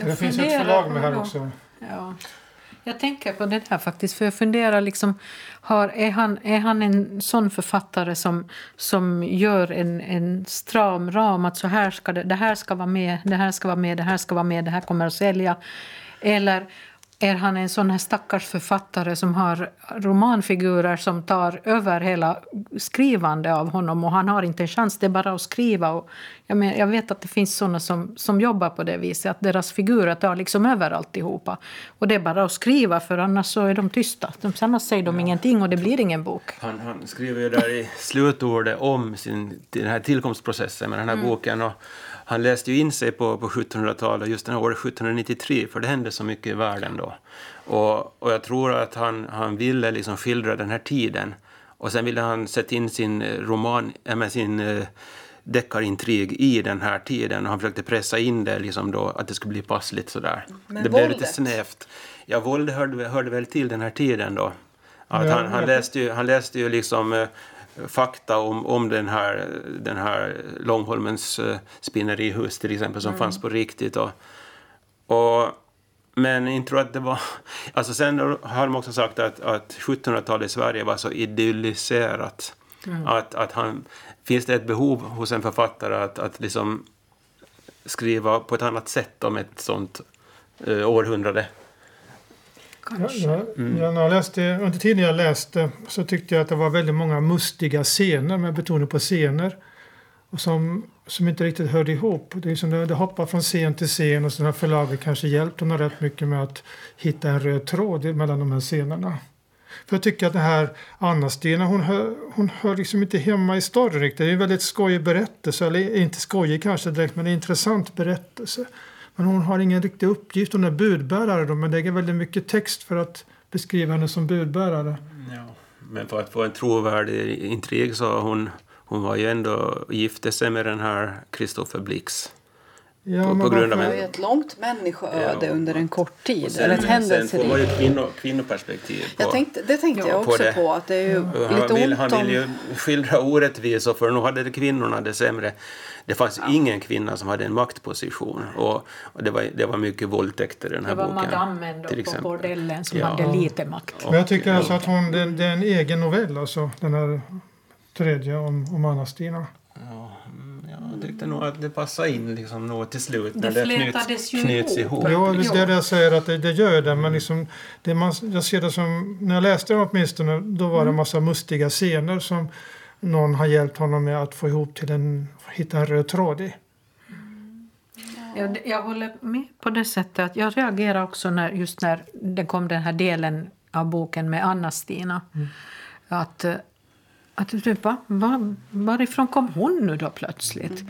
Det finns ett förlag med här också. Ja. Jag tänker på det här faktiskt, för jag funderar liksom, har, är, han, är han en sån författare som, som gör en, en stram ram, att så här ska det, det här ska vara med, det här ska vara med, det här ska vara med, det här kommer att sälja. Eller är han en sån här stackars författare som har romanfigurer som tar över hela skrivande av honom och han har inte en chans, det är bara att skriva. Och jag, men, jag vet att det finns såna som, som jobbar på det viset, att deras figurer tar liksom över alltihopa. Och det är bara att skriva för annars så är de tysta. Annars säger de ja. ingenting och det blir ingen bok. Han, han skriver ju där i slutordet om sin, den här tillkomstprocessen med den här mm. boken. Och han läste ju in sig på, på 1700-talet, just det här året 1793, för det hände så mycket i världen då. Och, och jag tror att han, han ville liksom skildra den här tiden. Och sen ville han sätta in sin eh, roman, äh, sin äh, deckarintrig i den här tiden. Och han försökte pressa in det, liksom då, att det skulle bli passligt sådär. Men det våldet? blev lite snävt. Ja, våld hörde, hörde väl till den här tiden då. Att ja, han, han, läste ju, han läste ju liksom fakta om, om den här, den här Långholmens uh, spinnerihus till exempel som mm. fanns på riktigt. Och, och, men inte tror att det var... (laughs) Alltså sen har de också sagt att, att 1700-talet i Sverige var så idylliserat. Mm. Att, att han, finns det ett behov hos en författare att, att liksom skriva på ett annat sätt om ett sånt uh, århundrade? Kanske. Ja, ja, när jag läste, under tiden jag läste så tyckte jag att det var väldigt många mustiga scener med betoning på scener. Och som, som inte riktigt hörde ihop. Det, är som det, det hoppar från scen till scen och sen har förlaget kanske hjälpt honom rätt mycket med att hitta en röd tråd mellan de här scenerna. För jag tycker att den här Anna-Stina hon hör, hon hör liksom inte hemma i storyn riktigt. Det är en väldigt skojig berättelse, eller inte skojig kanske direkt men en intressant berättelse. Men hon har ingen riktig uppgift. Hon är budbärare då, men det är väldigt mycket text för att beskriva henne som budbärare. Ja. Men för att få en trovärdig intrig så hon, hon var ju ändå gifte sig med den här Kristoffer Blix. Ja, På- på grund av Det varför- var ju ett långt människoöde Ja. under en kort tid. Eller ett sen, sen får man ju händelserikt. kvinno, kvinnoperspektiv på Jag tänkte, det tänkte Ja, jag på också det. på. Att det är ju Och lite han, vill, han vill ju skildra orättvisor för nu hade det kvinnorna det sämre. Det fanns ingen kvinna som hade en maktposition och, och det, var, det var mycket våldtäkter i den här Det var boken. madammen då till på exempel. bordellen som Ja. hade lite makt. Men jag tycker alltså att hon, det, det är en egen novell, alltså, den här tredje om, om Anna-Stina. Ja, mm, jag tyckte nog att det passade in liksom nog till slut. Det när det flätades ju knyts ihop. ihop. Jo, det är det jag säger att det, det gör det, men liksom, det man, jag ser det som, när jag läste den åtminstone, då var det en massa mustiga scener som någon har hjälpt honom med att få ihop till en, hitta en röd tråd i. Jag, jag håller med på det sättet att jag reagerar också när, just när det kom den här delen av boken med Anna-Stina. Att, eh, att typ, va? Va? varifrån kom hon nu då plötsligt?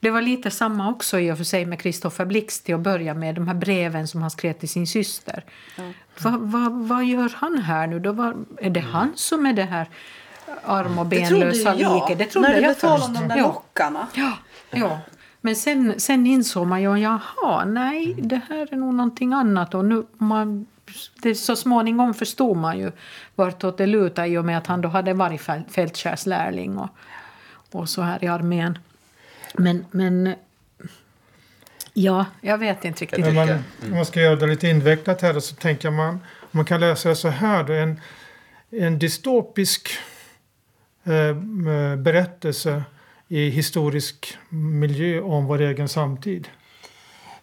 Det var lite samma också i och för sig med Kristoffer Blix till att börja med. De här breven som han skrev till sin syster. Va, va, vad gör han här nu då? Var, är det han som är det här arm och Det trodde ju benlösa jag. liket? Det trodde när jag först. om de där Ja. lockarna. Ja, ja. Men sen, sen insåg man ju, jaha, nej, det här är nog någonting annat. Och nu, man, det, så småningom förstod man ju vartåt det lutade i och med att han då hade varit fält- fältskärslärling och, och så här i armén. Men, men ja, jag vet inte riktigt. Men man, om man ska göra det lite invecklat här så tänker man, om man kan läsa det så här då, en, en dystopisk eh, berättelse i historisk miljö om vår egen samtid.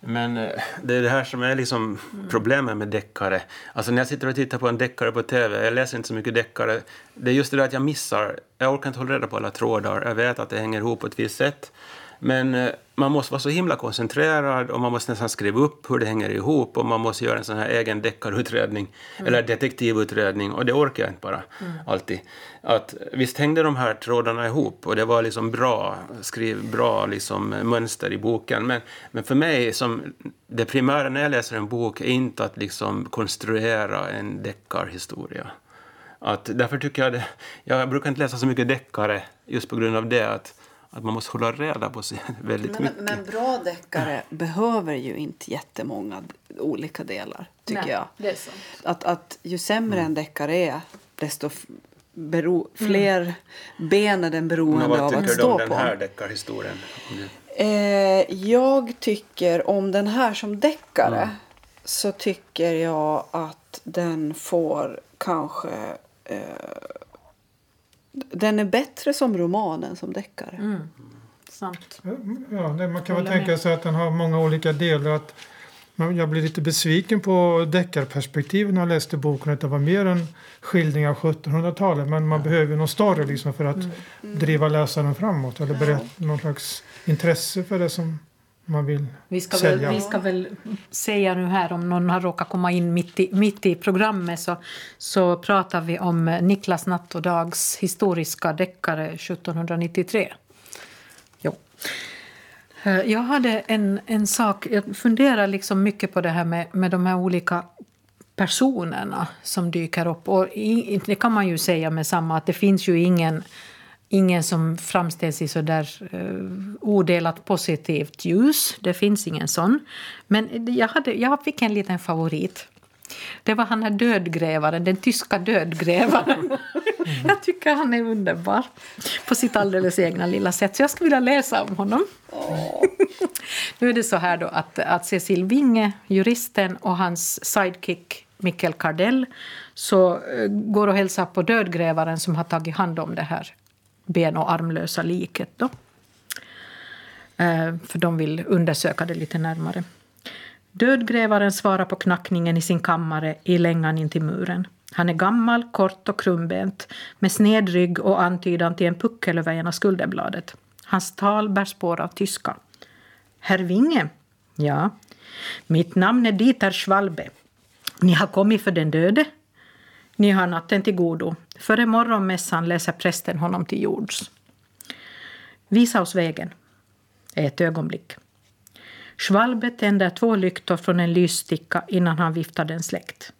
Men eh, det är det här som är liksom problemet med deckare. Alltså när jag sitter och tittar på en deckare på tv, jag läser inte så mycket deckare, det är just det där att jag missar, jag orkar inte hålla reda på alla trådar, jag vet att det hänger ihop på ett visst sätt. Men eh, man måste vara så himla koncentrerad och man måste nästan skriva upp hur det hänger ihop och man måste göra en sån här egen deckarutredning eller detektivutredning och det orkar jag inte bara alltid. Att, visst hängde de här trådarna ihop och det var liksom bra, skriv, bra liksom mönster i boken men, men för mig som det primära när jag läser en bok är inte att liksom konstruera en deckarhistoria. Att därför tycker jag det, jag brukar inte läsa så mycket deckare just på grund av det att, att man måste hålla reda på sig (laughs) väldigt Men, mycket. men bra deckare (laughs) behöver ju inte jättemånga olika delar, tycker Nej, jag. Det är sant. Att, att ju sämre en deckare är, desto bero, fler ben är den Men beroende vad av att tycker du stå om den på. här deckarhistorien? Eh, jag tycker om den här som deckare så tycker jag att den får kanske... Eh, den är bättre som roman än som deckare. Sant. Ja, det, man kan väl tänka med. sig att den har många olika delar. Att jag blir lite besviken på deckarperspektivet när jag läste boken. Att det var mer en skildring av 1700-talet. Men man behöver någon story liksom för att driva läsaren framåt. Eller berätta någon slags intresse för det som man vill Vi ska, väl, sälja. vi ska väl säga nu här, om någon har råkat komma in mitt i, mitt i programmet så, så pratar vi om Niklas Nattodags historiska deckare 1793. Jo. Eh, Jag hade en, en sak, jag funderar liksom mycket på det här med, med de här olika personerna som dyker upp. Och i, det kan man ju säga med samma att det finns ju ingen, ingen som framställs i så där eh, odelat positivt ljus. Det finns ingen sån. Men jag, hade, jag fick en liten favorit. Det var han här dödgrävaren, den tyska dödgrävaren. (laughs) (laughs) jag tycker han är underbar på sitt alldeles egna lilla sätt. Så jag skulle vilja läsa om honom. (laughs) nu är det så här då att, att Cecil Winge, juristen, och hans sidekick Mikkel Kardell så eh, går och hälsar på dödgrävaren som har tagit hand om det här ben och armlösa liket. Då. Eh, för de vill undersöka det lite närmare. Dödgrävaren svarar på knackningen i sin kammare i längan in till muren. Han är gammal, kort och krumbent med sned rygg och antydan till en puckel över ena skulderbladet. Hans tal bär spår av tyska. Herr Winge? Ja. Mitt namn är Dieter Schwalbe. Ni har kommit för den döde? Ni har natten till godo. Före morgonmässan läser prästen honom till jords. Visa oss vägen. Ett ögonblick. Schwalbe tänder två lyktor från en lyssticka innan han viftar den släckt.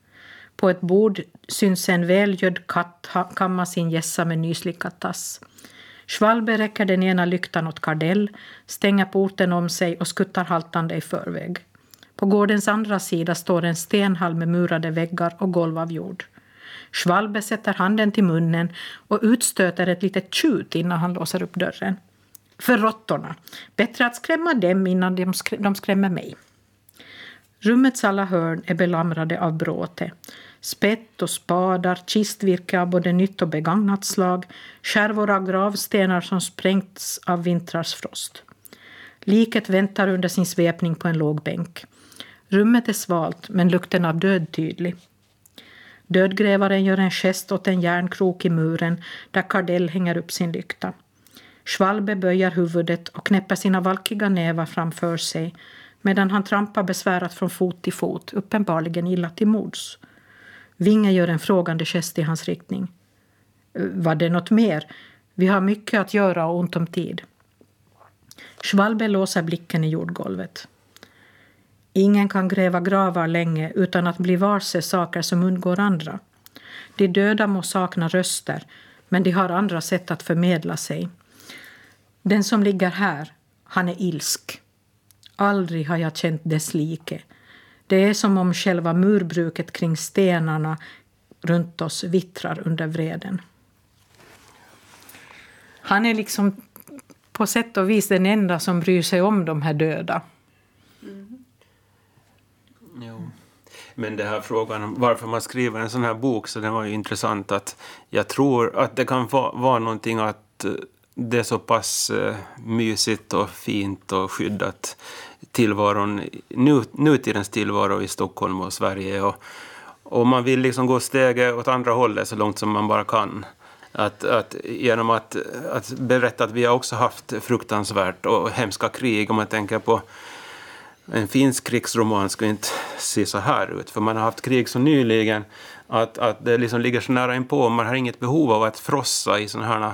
På ett bord syns en välgödd katt kamma sin gässa med nyslickad tass. Schwalbe räcker den ena lyktan åt Kardell, stänger porten om sig och skuttar haltande i förväg. På gårdens andra sida står en stenhall med murade väggar och golv av jord. Schwalbe sätter handen till munnen och utstöter ett litet tjut innan han låser upp dörren. För råttorna. Bättre att skrämma dem innan de skrämmer mig. Rummets alla hörn är belamrade av bråte. Spett och spadar, kistvirke av både nytt och begagnat slag, skärvor av gravstenar som sprängts av vintrars frost. Liket väntar under sin svepning på en låg bänk. Rummet är svalt, men lukten av död tydlig. Dödgrävaren gör en gest åt en järnkrok i muren där Kardell hänger upp sin lykta. Schwalbe böjer huvudet och knäpper sina valkiga nävar framför sig medan han trampar besvärat från fot till fot, uppenbarligen illa till mods. Vinge gör en frågande gest i hans riktning. Eh, var det något mer? Vi har mycket att göra och ont om tid. Schwalbe låser blicken i jordgolvet. Ingen kan gräva gravar länge utan att bli varse saker som undgår andra. De döda må sakna röster, men de har andra sätt att förmedla sig. Den som ligger här, han är ilsk. Aldrig har jag känt dess like. Det är som om själva murbruket kring stenarna runt oss vittrar under vreden. Han är liksom på sätt och vis den enda som bryr sig om de här döda. Mm. Jo. Men det här frågan om varför man skriver en sån här bok, så den var ju intressant att jag tror att det kan vara, vara någonting att eh, det är så pass eh, mysigt och fint och skyddat tillvaron, nu, nutidens tillvaro i Stockholm och Sverige. Och, och man vill liksom gå steget åt andra hållet så långt som man bara kan. Att, att, genom att, att berätta att vi har också haft fruktansvärt och hemska krig. Om man tänker på en finsk krigsroman skulle inte se så här ut. För man har haft krig så nyligen att, att det liksom ligger så nära inpå. Man har inget behov av att frossa i sådana här,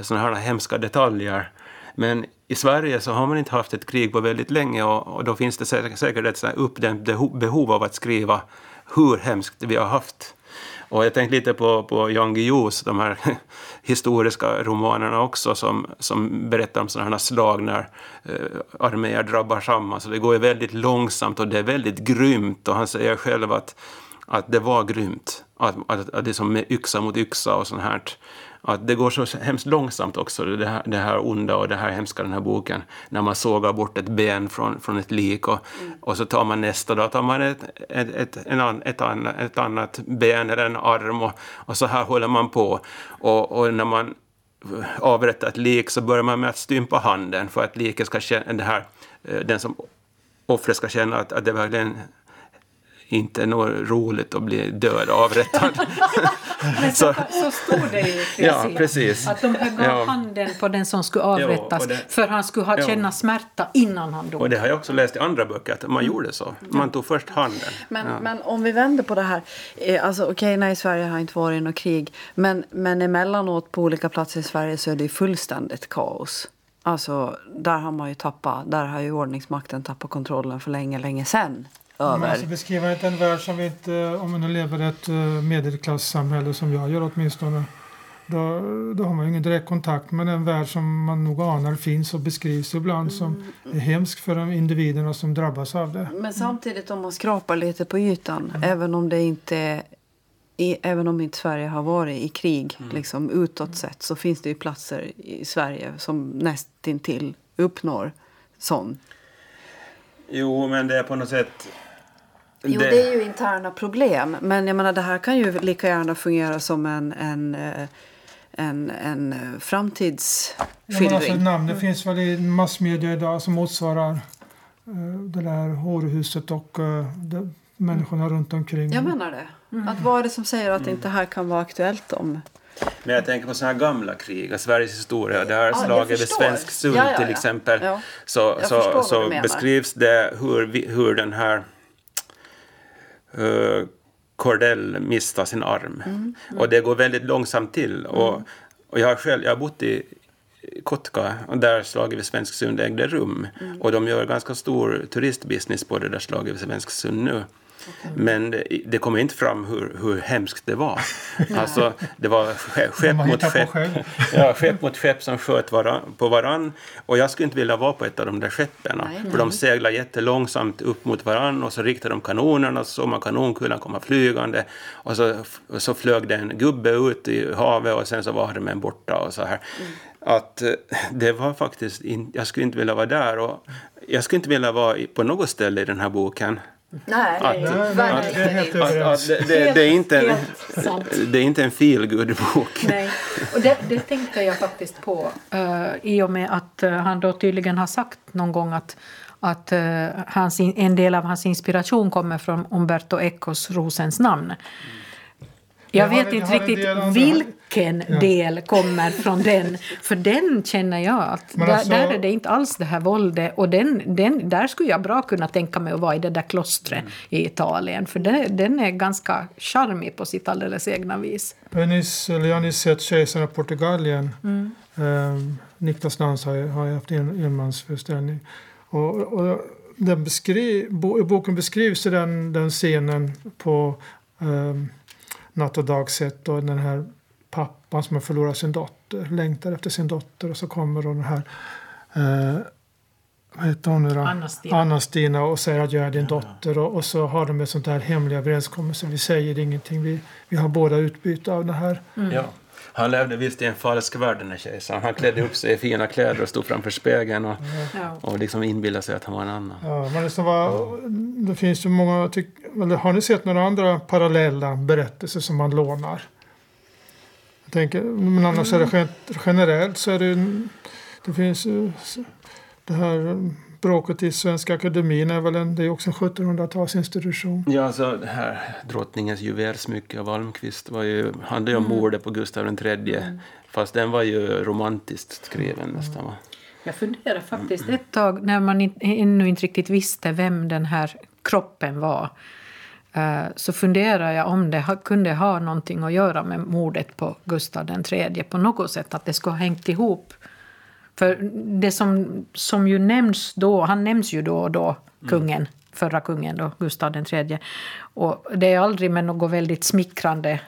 såna här hemska detaljer. Men i Sverige så har man inte haft ett krig på väldigt länge och, och då finns det säkert ett uppdämt behov av att skriva hur hemskt vi har haft. Och jag tänkte lite på, på Jan Guillous, de här (laughs) historiska romanerna också, som, som berättar om sådana här slag när eh, arméer drabbar samman. Så det går ju väldigt långsamt och det är väldigt grymt och han säger själv att, att det var grymt. Att, att, att det är som med yxa mot yxa och sånt här att det går så hemskt långsamt också, det här, det här onda och det här hemska den här boken, när man sågar bort ett ben från, från ett lik och, mm. och så tar man nästa dag tar man ett, ett, ett, en, ett, annat, ett annat ben eller en arm och, och så här håller man på. Och, och när man avrättar ett lik så börjar man med att stympa handen för att liket ska känna, det här, eh, den som offret ska känna att, att det verkligen inte något roligt att bli död avrättad. (laughs) Men så, så stod det ju ja, precis. Att de högg ja. handen på den som skulle avrättas ja, det, för han skulle ha ja. känna smärta innan han dog. Och det har jag också läst i andra böcker att man gjorde så. Man tog först handen. Men, men om vi vänder på det här. Eh, alltså, Okej, okay, nej, Sverige har inte varit i något krig. Men, men emellanåt på olika platser i Sverige så är det fullständigt kaos. Alltså, där har man ju tappat, där har ju ordningsmakten tappat kontrollen för länge, länge sedan över. Alltså beskriva inte en värld som vi inte, om vi nu lever i ett eh, medelklassamhälle som jag gör åtminstone. Då, då har man ingen direkt kontakt med den värld som man nog anar finns och beskrivs ibland mm. som är hemsk för de individerna som drabbas av det. Men samtidigt om man skrapar lite på ytan, mm. även om det inte i, även om inte Sverige har varit i krig mm. liksom, utåt sett så finns det ju platser i Sverige som nästintill uppnår sån. Jo, men det är på något sätt Jo, det... det... är ju interna problem. Men jag menar, det här kan ju lika gärna fungera som en, en, eh, en, en framtidsskildring. Ja, alltså, namn, det finns väl i massmedia idag som motsvarar eh, det där horhuset och eh, det, människorna runt omkring. Jag menar det. Att vad är det som säger att inte det här kan vara aktuellt om... Men jag tänker på sådana här gamla krig, Sveriges historia. Det här jag slaget vid. Svensk Sund Ja, ja, ja. till exempel. Ja. Så, så, så beskrivs det hur, vi, hur den här uh, Cordell miste sin arm. Mm, Och det går väldigt långsamt till. Och, och jag har själv jag har bott i Kotka, och där slaget vid Svensk Sund ägde rum. Mm. Och de gör ganska stor turistbusiness på det där slaget vid Svensk Sund nu. Men det, kommer inte fram hur, hur hemskt det var. (laughs) Alltså, det var ske- (laughs) skepp mot skepp. (laughs) Ja, skepp mot skepp som sköt varann, på varann. Och jag skulle inte vilja vara på ett av de där skeppen. Nej. För de seglar jättelångsamt upp mot varann och så riktade de kanonerna och så såg man kanonkulan komma flygande. Och så, och så flög det en gubbe ut i havet och sen så var armen borta och så här. Att eh, det var faktiskt, in, jag skulle inte vilja vara där och jag skulle inte vilja vara på något ställe i den här boken. Nej, Att- Nej, nej, det är helt Att, att överens. det, det, det, är inte en, det är inte en feel bok Nej, och det, det tänkte jag faktiskt på eh, i och med att eh, han då tydligen har sagt någon gång att, att eh, hans, in- en del av hans inspiration kommer från Umberto Ecos Rosens namn. Jag Jag vet inte jag riktigt vilken Ja. del kommer från den. För den känner jag att Men där, alltså- där är det inte alls det här våldet. Och den, den, där skulle jag bra kunna tänka mig att vara i det där klostret Mm. i Italien. För det, den är ganska charmig på sitt alldeles egna vis. Eller har ni sett Kejsaren av Portugalien? Mm. Um, Niklas Nans har, har haft en, enmansföreställning. Och, och den beskri, boken beskrivs den, den scenen på um, natt och dagsätt och den här pappan som har förlorat sin dotter, längtar efter sin dotter och så kommer då den här eh, vad heter hon nu då? Anna-Stina. Anna-Stina och säger att jag är din dotter och, och så har de ett sånt här hemliga överenskommelse. Vi säger ingenting, vi, vi har båda utbyte av det här. Ja. Han levde visst i en falsk värld den här kejsaren. Han klädde upp sig i fina kläder och stod framför spegeln och, Ja. och liksom inbillade sig att han var en annan. Ja, men det, var, det finns ju många, tyck, eller har ni sett några andra parallella berättelser som man lånar? Jag tänker, men annars är det gen- generellt så är det, det finns ju det här bråket i Svenska Akademin är väl en, det är också en 1700-talsinstitution. Ja, alltså det här drottningens juvelsmycke av Almqvist var ju, handlade ju om mordet på Gustav III. Fast den var ju romantiskt skriven nästan va? Jag funderade faktiskt ett tag när man in, ännu inte riktigt visste vem den här kroppen var. eh, Så funderade jag om det ha, kunde ha någonting att göra med mordet på Gustav III på något sätt, att det skulle ha hängt ihop. För det som, som ju nämns då, han nämns ju då och då, kungen, förra kungen då, Gustav III. Och det är aldrig med något väldigt smickrande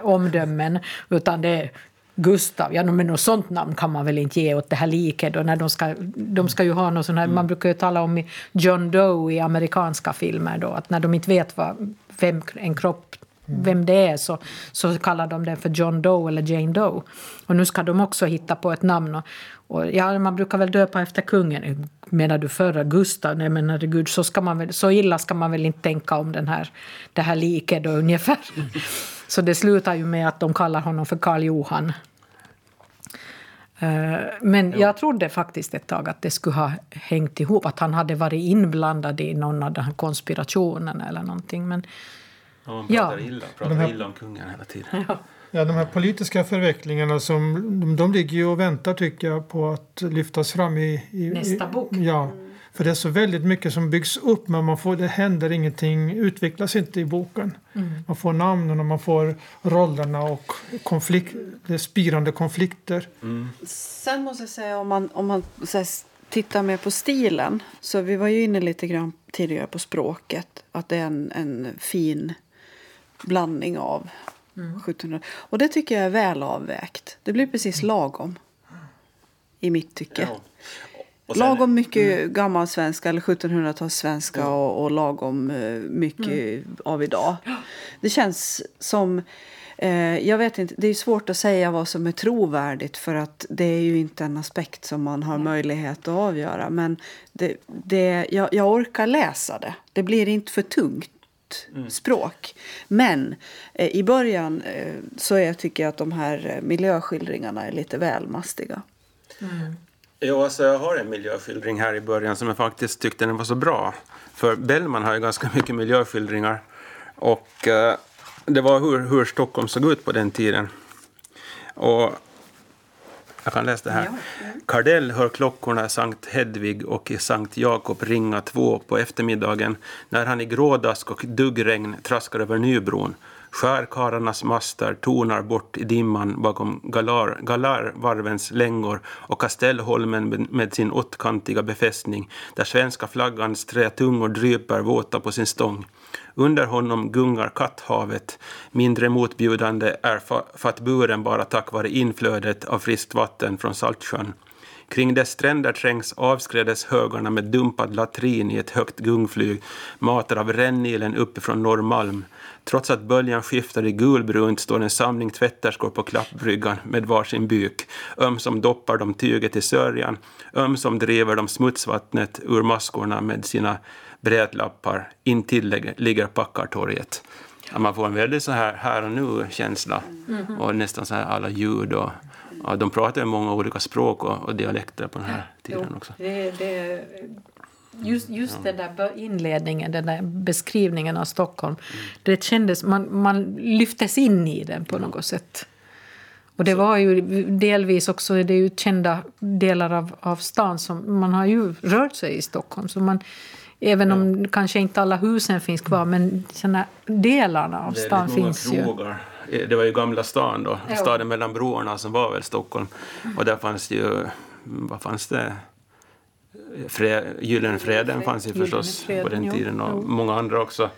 omdömen, utan det är Gustav, ja men något sånt namn kan man väl inte ge åt det här liket då, när de ska, de ska ju ha något sånt här, man brukar ju tala om John Doe i amerikanska filmer då, att när de inte vet vad, vem en kropp vem det är så, så kallar de den för John Doe eller Jane Doe. Och nu ska de också hitta på ett namn. Och, och ja, man brukar väl döpa efter kungen. Menar du förra Gustav? Nej men herregud, så, ska man väl, så illa ska man väl inte tänka om den här, det här liket då ungefär. (laughs) Så det slutar ju med att de kallar honom för Karl Johan. Eh, Men jag trodde faktiskt ett tag att det skulle ha hängt ihop, att han hade varit inblandad i någon av de här konspirationerna eller någonting. Men Ja, man Ja. pratar, illa, pratar här- illa om kungen hela tiden. (laughs) Ja, de här politiska förvecklingarna som, de, de ligger ju och väntar tycker jag på att lyftas fram i... i Nästa i, bok. Ja, för det är så väldigt mycket som byggs upp men man får, det händer ingenting, utvecklas inte i boken. Man får namnen och man får rollerna och konflikt, det spirande konflikter. Sen måste jag säga om man, om man så här, tittar mer på stilen. Så vi var ju inne lite grann tidigare på språket. Att det är en, en fin blandning av 1700. Och det tycker jag är väl avvägt. Det blir precis lagom. I mitt tycke. Ja. Sen- Lagom mycket gammal svenska eller 1700-talssvenska och, och lagom eh, mycket av idag. Det känns som... Eh, jag vet inte, det är svårt att säga vad som är trovärdigt för att det är ju inte en aspekt som man har möjlighet att avgöra. Men det, det, jag, jag orkar läsa det. Det blir inte för tungt språk. Men eh, i början eh, så jag tycker jag att de här eh, miljöskildringarna är lite väl mastiga. Jo, alltså jag har en miljöskildring här i början som jag faktiskt tyckte den var så bra. För Bellman har ju ganska mycket miljöskildringar. Och eh, det var hur, hur Stockholm såg ut på den tiden. Och jag kan läsa det här. Kardell hör klockorna i Sankt Hedvig och i Sankt Jakob ringa två på eftermiddagen när han i grådask och duggregn traskar över Nybron. Skärkararnas master tonar bort i dimman bakom galar, galarvarvens längor och Kastellholmen med sin åttkantiga befästning där svenska flaggans trätungor dryper våta på sin stång. Under honom gungar Katthavet, mindre motbjudande är Fattburen bara tack vare inflödet av friskt vatten från Saltsjön. Kring dess stränder trängs avskrädeshögarna med dumpad latrin i ett högt gungflyg, matad av rännilen uppifrån Norrmalm. Trots att böljan skiftar i gulbrunt står en samling tvätterskor på klappbryggan med varsin byk. Ömsom doppar de tyget i sörjan, ömsom driver de smutsvattnet ur maskorna med sina brädlappar. Intill ligger Packartorget. Ja, man får en väldigt så här, här och nu-känsla mm. och nästan så här alla ljud. Och, och de pratar ju många olika språk och, och dialekter på den här tiden också. Det, det, just just ja. den där inledningen, den där beskrivningen av Stockholm, mm. det kändes, man, man lyftes in i den på något sätt. Och det var ju delvis också, det är ju kända delar av, av stan som, man har ju rört sig i Stockholm. Så man, Även om ja. kanske inte alla husen finns kvar, men såna delarna av stan finns ju. Krogar. Det var ju Gamla stan då, ja. staden mellan broarna som var väl Stockholm. Och där fanns ju, vad fanns det? Fre, Gyllenfreden fanns ju förstås på den tiden och många andra också.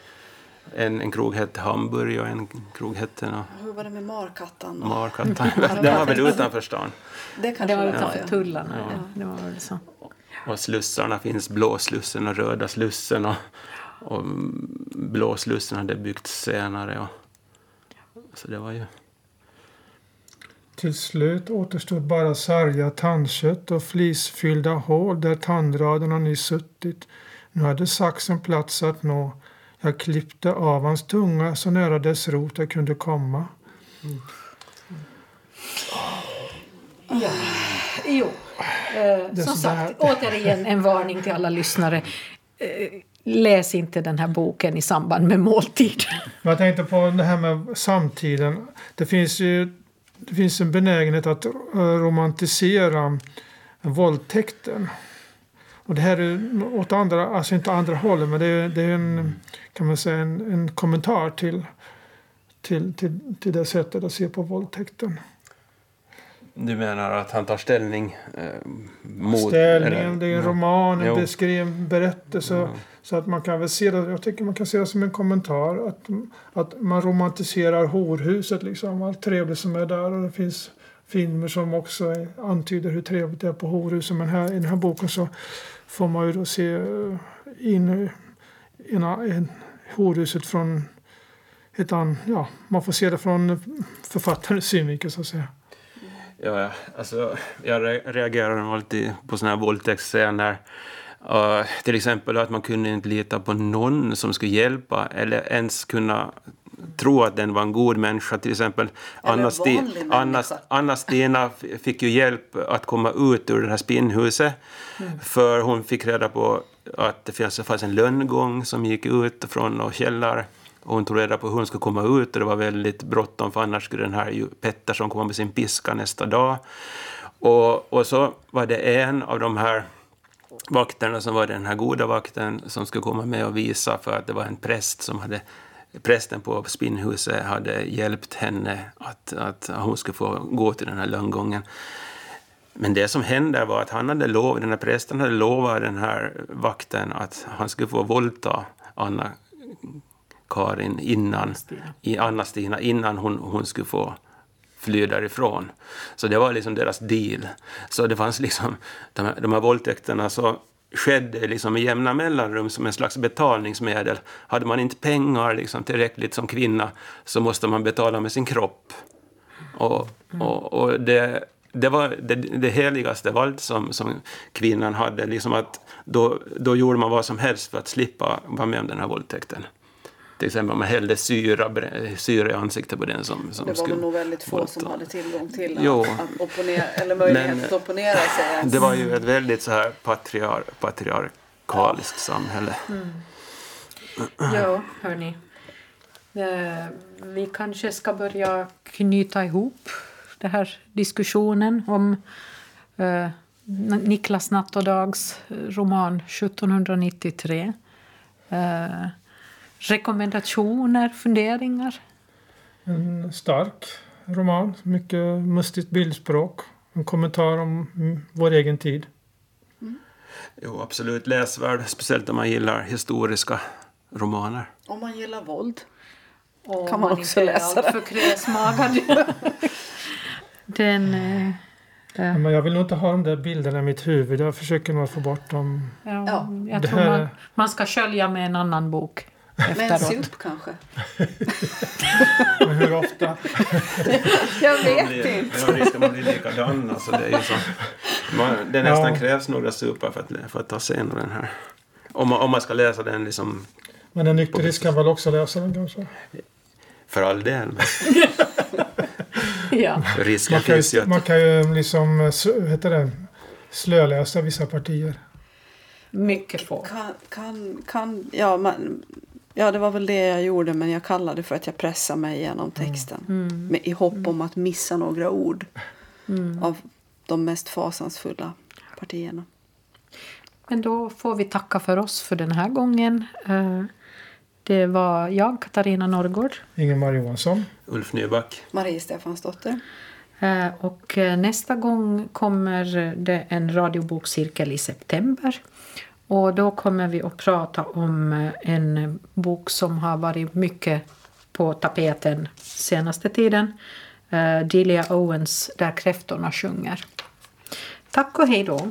En, en krog hette Hamburg och en krog hette... No, Hur var det med Markattan? Markattan. (laughs) den var väl utanför stan? Det, det var utanför ja. tullarna. Ja. Det var väl så. Och slussarna finns, blåslussen och röda slussen. Och, och blåslussen hade byggts senare. Och, så det var ju... Till slut återstod bara sargat tandkött och flisfyllda hål där tandraderna nyss suttit. Nu hade saxen plats att nå. Jag klippte av hans tunga så nära dess rot jag kunde komma. Mm. Ja. Jo. Eh, som sagt, återigen en varning till alla lyssnare. Eh, läs inte den här boken i samband med måltid. Jag tänkte på det här med samtiden. Det finns ju det finns en benägenhet att romantisera våldtäkten. Och det här är åt andra, alltså inte andra hållet, men det är, det är en, kan man säga, en, en kommentar till, till, till, till det sättet att se på våldtäkten. Du menar att han tar ställning eh, mot... Ställningen, det är en roman, en beskriven berättelse. Mm. Så att man kan väl se det, jag tycker man kan se det som en kommentar. Att, att man romantiserar horhuset, liksom, allt trevligt som är där. Och det finns filmer som också är, antyder hur trevligt det är på horhuset. Men här, i den här boken så får man ju då se eh, in, in, in horhuset från ett an, ja, man får se det från författarens synvinkel så att säga. Ja, alltså, jag reagerar alltid på såna här våldtäktsscener. Uh, till exempel att man kunde inte lita på någon som skulle hjälpa eller ens kunna tro att den var en god människa. Till exempel Anna-Stina fick ju hjälp att komma ut ur det här spinnhuset mm. för hon fick reda på att det fanns en lönngång som gick ut från någon källare och hon tog reda på hur hon skulle komma ut och det var väldigt bråttom för annars skulle den här Pettersson komma med sin piska nästa dag. Och, och så var det en av de här vakterna som var den här goda vakten som skulle komma med och visa för att det var en präst som hade prästen på spinnhuset hade hjälpt henne att, att hon skulle få gå till den här lönngången. Men det som hände var att han hade lov, den här prästen hade lovat den här vakten att han skulle få våldta Anna Karin innan, i Anna-Stina innan hon, hon skulle få fly därifrån. Så det var liksom deras deal. Så det fanns liksom, de här, de här våldtäkterna så skedde liksom i jämna mellanrum som en slags betalningsmedel. Hade man inte pengar liksom tillräckligt som kvinna så måste man betala med sin kropp. Och, och, och det, det var det, det heligaste allt som, som kvinnan hade. Liksom att då, då gjorde man vad som helst för att slippa vara med om den här våldtäkten. Till exempel om man hällde syra, syra i ansiktet på den som, som Det var skulle väl nog väldigt få som hade tillgång till Jo. att, att opponera, eller möjlighet Men, att opponera sig. ens. Det var ju ett väldigt så här patriar, patriarkaliskt samhälle. Ja, hörni. Eh, vi kanske ska börja knyta ihop den här diskussionen om eh, Niklas Natterdags roman 1793. Eh, rekommendationer, funderingar? En stark roman, mycket mustigt bildspråk. En kommentar om mm, vår egen tid. Jo, absolut läsvärd, speciellt om man gillar historiska romaner. Om man gillar våld. Och Kan man om också inte är läsa det. alltför kräsmagad. (laughs) Den... eh, Men jag vill nog inte ha de där bilderna i mitt huvud. Jag försöker nog få bort dem. Ja, Ja. jag Det tror här- man, man ska skölja med en annan bok Med en sup kanske? (laughs) Men hur ofta? (laughs) Jag Man vet blir, inte. man blir likadan. Alltså, det, är så, man, det nästan Ja. krävs några supar för att, för att ta sig igenom den här. Om man, om man ska läsa den liksom Men en nykterist kan väl också läsa den kanske? för all del. (laughs) Ja. risken Man kan finns ju att... man kan ju liksom, s- vad heter det, slöläsa vissa partier. Mycket få. Kan, kan, kan, ja, man, ja, det var väl det jag gjorde men jag kallade för att jag pressade mig igenom texten. Med, I hopp om att missa några ord av de mest fasansfulla partierna. Men då får vi tacka för oss för den här gången. Eh, Det var jag, Katarina Norrgård. Ingemar Johansson. Ulf Nyback. Marie Stefansdotter. Eh, Och eh, nästa gång kommer det en radiobokcirkel i september. Och då kommer vi att prata om eh, en bok som har varit mycket på tapeten senaste tiden. Eh, Delia Owens, Där kräftorna sjunger. Tack och hej då.